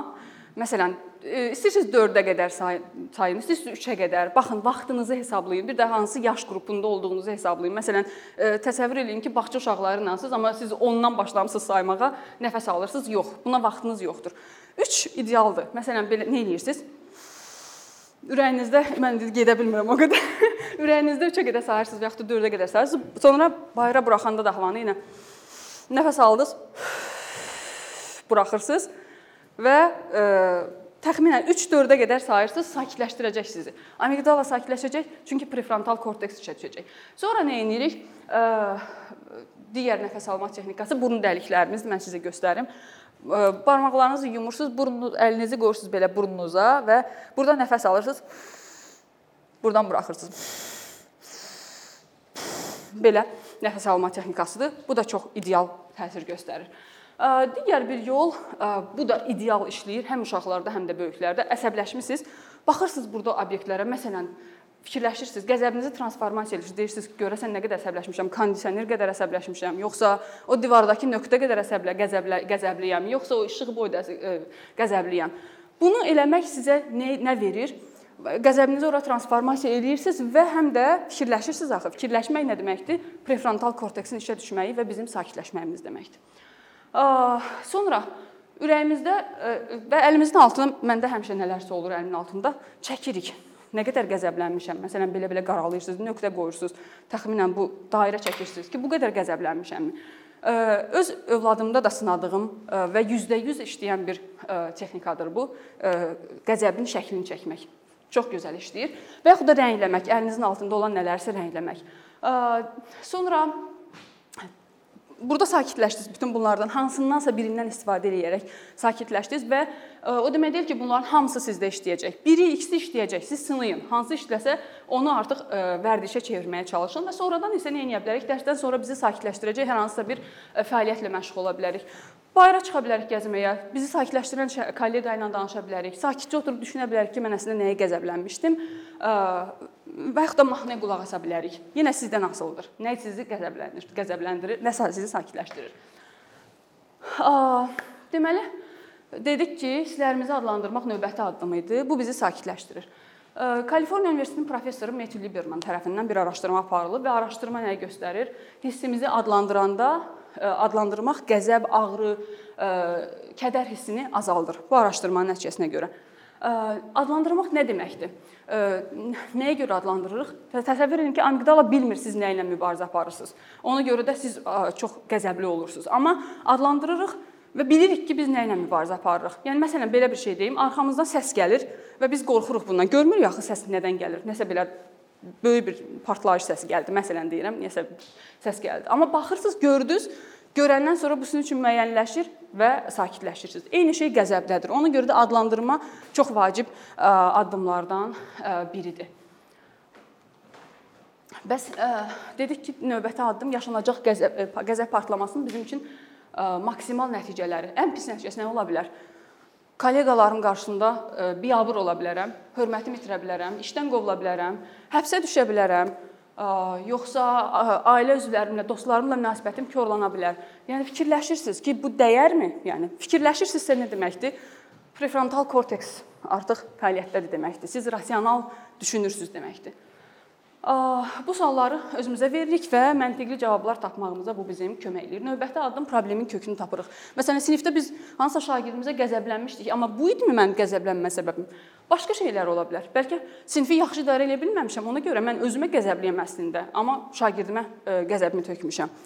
Məsələn, e, istəyirsiniz 4-ə qədər sayın, istəyirsiniz 3-ə qədər. Baxın, vaxtınızı hesablayın. Bir də hansı yaş qrupunda olduğunuzu hesablayın. Məsələn, e, təsəvvür eləyin ki, bağça uşaqları ilənsiniz, amma siz 10-dan başlamısınız saymağa, nəfəs alırsınız. Yox, buna vaxtınız yoxdur. 3 idealdır. Məsələn, belə nə edirsiniz? Ürəyinizdə mən gedə bilmirəm o qədər. Ürəyinizdə 3-ə qədər sayırsınız və yaxud da 4-ə qədər sayırsınız. Sonra bayıra buraxanda da havanı ilə nəfəs aldınız. Buraxırsınız və e, təxminən 3-4-ə qədər sayırsınız, sakitləşdirəcək sizi. Amigdala sakitləşəcək, çünki prefrontal korteks işə düşəcək. Sonra nə edirik? E, digər nəfəs alma texnikası burun dəliklərimiz mən sizə göstərim. Barmaqlarınızı yumursunuz, burnu əlinizi qoyursunuz belə burnunuza və burada nəfəs alırsınız. Buradan buraxırsınız. Belə nəfəs alma texnikasıdır. Bu da çox ideal təsir göstərir. Digər bir yol, bu da ideal işləyir həm uşaqlarda, həm də böyüklərdə. Əsəbləşmisiniz, baxırsınız burada obyektlərə, məsələn, fikirləşirsiniz, qəzəbinizi transformasiya edirsiniz. Deyirsiniz, görəsən nə qədər əsəbləşmişəm, kondisioner qədər əsəbləşmişəm, yoxsa o divardakı nöqtə qədər əsəblə, qəzəblə, qəzəbliyəm, yoxsa o işıq boyda qəzəbliyəm. Bunu eləmək sizə nə, nə verir? Qəzəbinizi ora transformasiya edirsiniz və həm də fikirləşirsiniz axı. Fikirləşmək nə deməkdir? Prefrontal korteksin işə düşməyi və bizim sakitləşməyimiz deməkdir. Sonra ürəyimizdə və əlimizin altına məndə həmişə nələrsə olur əlimin altında çəkirik. Nə qədər qəzəblənmişəm. Məsələn, belə-belə qaralayırsınız, nöqtə qoyursunuz. Təxminən bu dairə çəkirsiniz ki, bu qədər qəzəblənmişəmmi? Öz övladımda da sınadığım və %100 işləyən bir texnikadır bu. Qəzəbin şəklini çəkmək. Çox gözəl işləyir. Və yaxud da rəngləmək, əlinizin altında olan nələrsə rəngləmək. Sonra Burada sakitləşdiniz bütün bunlardan hansındansa birindən istifadə edərək sakitləşdiniz və e, o demək deyil ki, bunların hamısı sizdə işləyəcək. Biri, ikisi işləyəcək. Siz sınayın. Hansı işləsə onu artıq e, vərdişə çevirməyə çalışın və sonradan isə nə edə bilərik? Dərsdən sonra bizi sakitləşdirəcək hər hansısa bir e, fəaliyyətlə məşğul ola bilərik. Bayıra çıxa bilərik gəzməyə. Bizi sakitləşdirən kollega ilə danışa bilərik. Sakitcə oturub düşünə bilərik ki, mən əslində nəyə qəzəblənmişdim. Və yaxud da mahnıya qulaq asa bilərik. Yenə sizdən asılıdır. Nə sizi qəzəbləndirir, qəzəbləndirir, nə sizi sakitləşdirir. Deməli, dedik ki, hisslərimizi adlandırmaq növbəti addım idi. Bu bizi sakitləşdirir. Kaliforniya Universitetinin professoru Matthew Lieberman tərəfindən bir araşdırma aparılıb və araşdırma nəyi göstərir? Hissimizi adlandıranda adlandırmaq qəzəb, ağrı, kədər hissini azaldır. Bu araşdırmanın nəticəsinə görə. Adlandırmaq nə deməkdir? Nəyə görə adlandırırıq? Təsəvvür edin ki, amigdala bilmir siz nə ilə mübarizə aparırsınız. Ona görə də siz çox qəzəbli olursunuz. Amma adlandırırıq və bilirik ki, biz nə ilə mübarizə aparırıq. Yəni məsələn belə bir şey deyim, arxamızdan səs gəlir və biz qorxuruq bundan. Görmürük axı səs nədən gəlir? Nəsə belə böyük bir partlayış səsi gəldi. Məsələn deyirəm, nəsə səs gəldi. Amma baxırsınız, gördünüz, görəndən sonra bu sizin üçün müəyyənləşir və sakitləşirsiniz. Eyni şey qəzəbdədir. Ona görə də adlandırma çox vacib addımlardan biridir. Bəs dedik ki, növbəti addım yaşanacaq qəzəb qəzəb partlamasının bizim üçün maksimal nəticələri. Ən pis nəticəsi nə ola bilər? Kolleqalarım qarşısında biabır ola bilərəm, hörmətimi itirə bilərəm, işdən qovula bilərəm, həbsə düşə bilərəm, yoxsa ailə üzvlərimlə, dostlarımla münasibətim korlana bilər. Yəni fikirləşirsiniz ki, bu dəyərmi? Yəni fikirləşirsinizsə nə deməkdir? Prefrontal korteks artıq fəaliyyətdədir deməkdir. Siz rasional düşünürsüz deməkdir. Bu sualları özümüzə veririk və məntiqli cavablar tapmağımıza bu bizim kömək eləyir. Növbəti addım problemin kökünü tapırıq. Məsələn, sinifdə biz hansısa şagirdimizə qəzəblənmişdik, amma bu idimi mənim qəzəblənmə səbəbim? Başqa şeylər ola bilər. Bəlkə sinfi yaxşı idarə edə bilməmişəm, ona görə mən özümə qəzəbliyəm əslində, amma şagirdimə qəzəbimi tökmüşəm.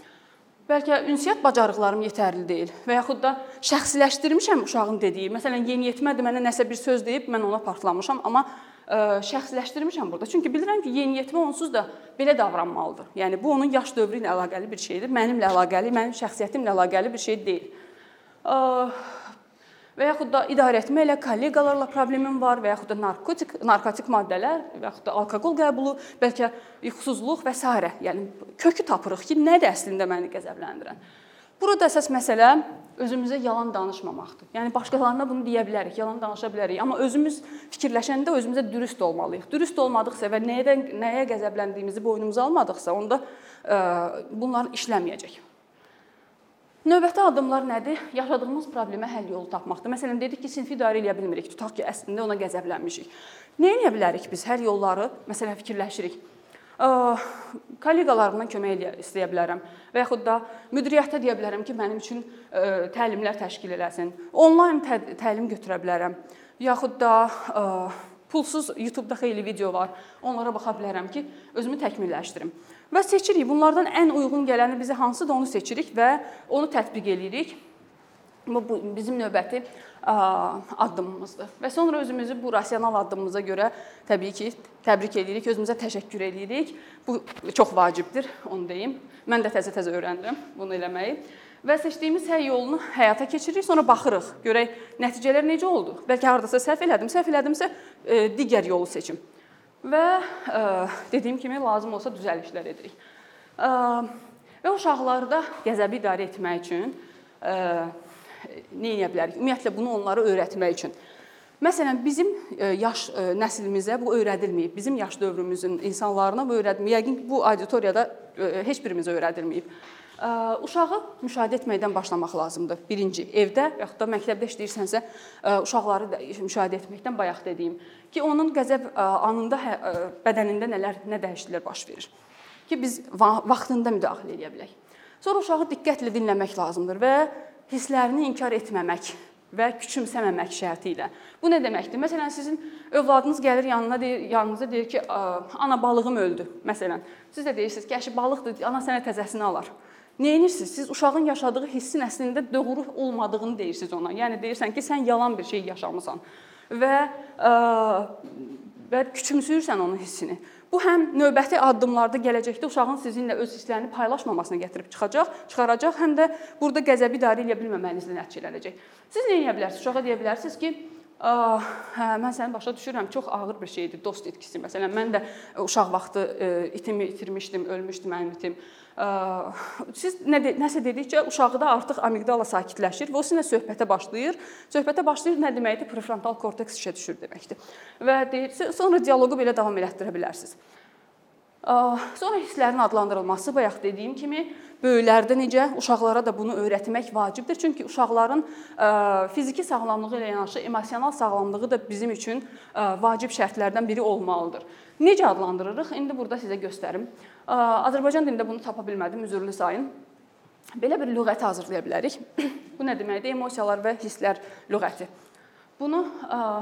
Bəlkə ünsiyyət bacarıqlarım yetərli deyil və yaxud da şəxsiləşdirmişəm uşağın dediyi. Məsələn, yeniyetmədir, mənə nəsə bir söz deyib, mən ona partlamışam, amma şəxsləşdirmişəm burada. Çünki bilirəm ki, yeniyetmə onsuz da belə davranmalıdır. Yəni bu onun yaş dövrü ilə əlaqəli bir şeydir. Mənimlə əlaqəli, mənim şəxsiyyətimlə əlaqəli bir şey deyil. Və yaxud da idarə etmə ilə kolleqalarla problemim var və yaxud da narkotik, narkotik maddələr və yaxud da alkoqol qəbulu, bəlkə yuxusuzluq və s. Yəni kökü tapırıq ki, nədir əslində məni qəzəbləndirən. Burada əsas məsələ özümüzə yalan danışmamaqdır. Yəni başqalarına bunu deyə bilərik, yalan danışa bilərik, amma özümüz fikirləşəndə özümüzə dürüst olmalıyıq. Dürüst olmadıqsa və nəyə nəyə qəzəbləndiyimizi boynumuza almadıqsa, onda ə, bunlar işləməyəcək. Növbəti addımlar nədir? Yaşadığımız problemə həll yolu tapmaqdır. Məsələn, dedik ki, sinfi idarə edə bilmirik. Tutaq ki, əslində ona qəzəblənmişik. Nə edə bilərik biz? Hər yolları məsələn fikirləşirik kolleqalarımdan kömək istəyə bilərəm və yaxud da müdiriyyətə deyə bilərəm ki, mənim üçün təlimlər təşkil eləsin. Onlayn tə təlim götürə bilərəm. Yaxud da pulsuz YouTube-da xeyli video var. Onlara baxa bilərəm ki, özümü təkmilləşdirim. Və seçirik. Bunlardan ən uyğun gələni bizə hansıdır onu seçirik və onu tətbiq eləyirik. Bu bizim növbəti addımımızdır. Və sonra özümüzü bu rasional addımımıza görə təbii ki, təbrik edirik, özümüzə təşəkkür edirik. Bu çox vacibdir, onu deyim. Mən də təzə-təzə öyrəndim bunu eləməyi. Və seçdiyimiz həll yolunu həyata keçiririk, sonra baxırıq, görək nəticələr necə oldu. Bəlkə hardasa səhv elədim, səhv elədimsə digər yolu seçim. Və dediyim kimi lazım olsa düzəlişlər edirik. Və uşaqlarda qəzəbi idarə etmək üçün nə edə bilərik? Ümumiyyətlə bunu onlara öyrətmək üçün. Məsələn, bizim e, yaş e, nəslimizə bu öyrədilməyib. Bizim yaş dövrümüzün insanlarına bu öyrədilməyib. Yəqin ki, bu auditoriyada e, heç birimizə öyrədilməyib. Uşağı müşahidə etməkdən başlamaq lazımdır. Birinci, evdə yaxud da məktəbdə işləyirsənsə, uşaqları da müşahidə etməkdən bayaq dediyim ki, onun qəzəb anında hə, bədənində nələr, nə dəyişikliklər baş verir ki, biz vaxtında müdaxilə edə bilək. Sonra uşağı diqqətlə dinləmək lazımdır və hisslərini inkar etməmək və küçümsəməmək şərti ilə. Bu nə deməkdir? Məsələn, sizin övladınız gəlir yanına deyir, yanınıza deyir ki, ana balığım öldü. Məsələn, siz də deyirsiniz ki, əşi balıqdır, ana sənə təzəsini alar. Nə edirsiniz? Siz uşağın yaşadığı hissin əslində doğru olmadığını deyirsiniz ona. Yəni deyirsən ki, sən yalan bir şey yaşamısan və ə, və küçümsüyürsən onun hissini. Bu həm növbəti addımlarda gələcəkdə uşağın sizinlə öz hisslərini paylaşmamasına gətirib çıxacaq, çıxaracaq, həm də burada qəzəbi idarə edə bilməməyinizlə nəticələnəcək. Siz nə edə bilərsiniz? Uşağa deyə bilərsiniz ki, hə, mən səni başa düşürəm, çox ağır bir şeydir dost itkisi. Məsələn, mən də uşaq vaxtı itimi itirmişdim, ölmüşdü mənim itim. Siz nə nəsə dedikcə uşaqda artıq amigdala sakitləşir və o sizinlə söhbətə başlayır. Söhbətə başlayır nə deməkdir? Prefrontal korteks işə düşür deməkdir. Və deyir, sonra dialoqu belə davam elətdirə bilərsiniz. Sonra hisslərin adlandırılması bayaq dediyim kimi böyüklərdə necə uşaqlara da bunu öyrətmək vacibdir. Çünki uşaqların fiziki sağlamlığı ilə yanaşı emosional sağlamlığı da bizim üçün vacib şərtlərdən biri olmalıdır. Necə adlandırırıq? İndi burada sizə göstərim. Azərbaycan dilində bunu tapa bilmədim, üzrlü sayın. Belə bir lüğət hazırlaya bilərik. Bu nə deməkdir? Emosiyalar və hisslər lüğəti. Bunu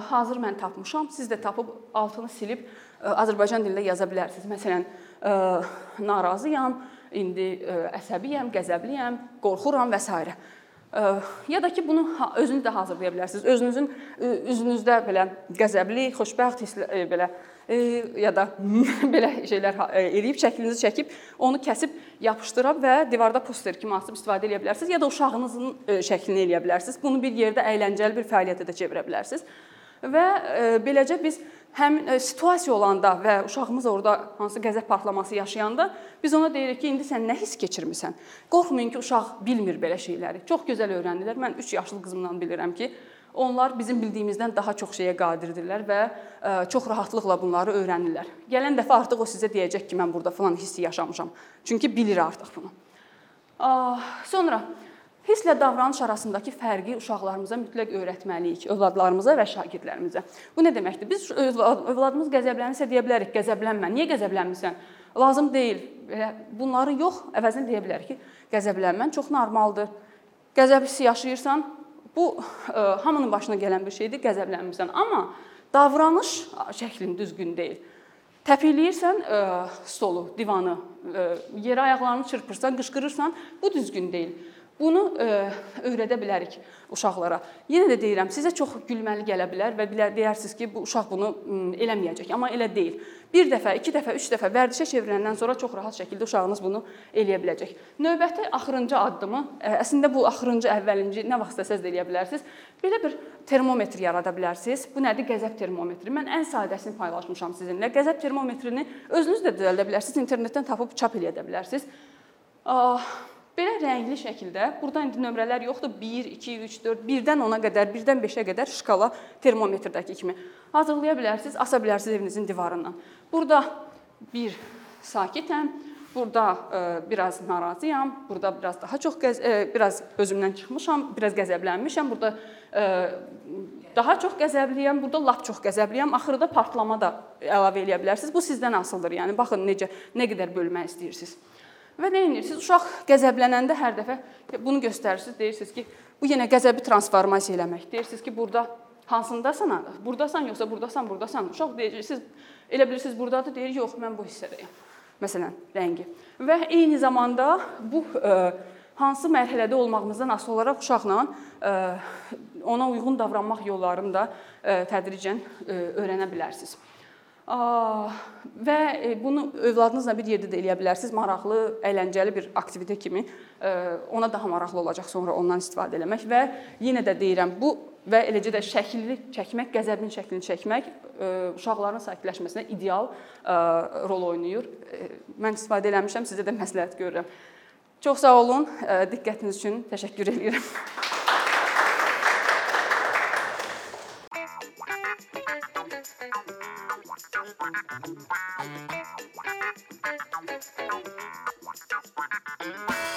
hazır mən tapmışam. Siz də tapıb altını silib Azərbaycan dilində yaza bilərsiniz. Məsələn, narazıyam, indi əsəbiyəm, qəzəbliyəm, qorxuram və s. Ya da ki, bunu özünüz də hazırlaya bilərsiniz. Özünüzün üzünüzdə belə qəzəbli, xoşbəxt hisslər belə ya da belə şeylər eləyib şəklinizi çəkib, onu kəsib yapışdıra və divarda poster kimi asıb istifadə edə bilərsiniz ya da uşağınızın şəklini eləyə bilərsiniz. Bunu bir yerdə əyləncəli bir fəaliyyətə də çevirə bilərsiniz. Və e, beləcə biz həm e, situasiya olanda və uşağımız orada hansı qəzəb partlaması yaşayanda biz ona deyirik ki, indi sən nə hiss keçirmisən? Qorxmayın ki, uşaq bilmir belə şeyləri. Çox gözəl öyrənirlər. Mən 3 yaşlı qızımdan bilirəm ki, onlar bizim bildiyimizdən daha çox şeyə qadirdirlər və e, çox rahatlıqla bunları öyrənirlər. Gələn dəfə artıq o sizə deyəcək ki, mən burada falan hissi yaşamışam. Çünki bilir artıq bunu. Sonra hisslə davranış arasındakı fərqi uşaqlarımıza mütləq öyrətməliyik, övladlarımıza və şagirdlərimizə. Bu nə deməkdir? Biz övladımız qəzəblənirsə deyə bilərik, qəzəblənmə. Niyə qəzəblənmirsən? Lazım deyil. Belə bunları yox, əvəzinə deyə bilərik ki, qəzəblənmən çox normaldır. Qəzəb hissi yaşayırsan, Bu ə, e, hamının başına gələn bir şeydir, qəzəblənmirsən, amma davranış şəklin düzgün deyil. Təpikləyirsən ə, e, stolu, divanı, ə, e, yerə ayaqlarını çırpırsan, qışqırırsan, bu düzgün deyil. Bunu ə, öyrədə bilərik uşaqlara. Yenə də deyirəm, sizə çox gülməli gələ bilər və bilər deyirsiniz ki, bu uşaq bunu eləməyəcək, amma elə deyil. Bir dəfə, iki dəfə, üç dəfə vərdişə çevriləndən sonra çox rahat şəkildə uşağınız bunu eləyə biləcək. Növbəti axırıncı addımı, əslində bu axırıncı, əvvəlinci nə vaxt istəsəz də eləyə bilərsiniz. Belə bir termometr yarada bilərsiniz. Bu nədir? Qəzəb termometri. Mən ən sadəsini paylaşmışam sizinlə. Qəzəb termometrini özünüz də düzəldə bilərsiniz, internetdən tapıb çap eləyə də bilərsiniz. Belə rəngli şəkildə, burada indi nömrələr yoxdur. 1, 2, 3, 4, 1-dən 10-a qədər, 1-dən 5-ə qədər şkala termometrdəki kimi hazırlaya bilərsiniz, asa bilərsiniz evinizin divarından. Burada bir sakitəm, burada e, biraz narazıyam, burada biraz daha çox qəz e, biraz özümdən çıxmışam, biraz qəzəblənmişəm. Burada e, daha çox qəzəbliyəm, burada lap çox qəzəbliyəm. Axırda partlama da əlavə eləyə bilərsiniz. Bu sizdən asılıdır. Yəni baxın necə nə qədər bölmək istəyirsiniz. Və nə edirsiniz? Uşaq qəzəblənəndə hər dəfə bunu göstərirsiniz, deyirsiniz ki, bu yenə qəzəbi transformasiya eləmək. Deyirsiniz ki, burada hansındasan? Burdasan yoxsa burdasan, burdasan? Uşaq deyəcəksiniz, elə bilirsiniz burdadır, deyir, yox, mən bu hissədəyəm. Məsələn, rəngi. Və eyni zamanda bu ə, e, hansı mərhələdə olmağımızdan asılı olaraq uşaqla ə, e, ona uyğun davranmaq yollarını da ə, e, tədricən ə, öyrənə bilərsiniz. Və e, bunu övladınızla bir yerdə də eləyə bilərsiniz. Maraqlı, əyləncəli bir aktivitə kimi e, ona daha maraqlı olacaq sonra ondan istifadə eləmək və yenə də deyirəm, bu və eləcə də şəkilli çəkmək, qəzəbin şəklini çəkmək e, uşaqların sakitləşməsinə ideal rol oynayır. Mən istifadə eləmişəm, sizə də məsləhət görürəm. Çox sağ olun. Diqqətiniz üçün təşəkkür edirəm. Thank you.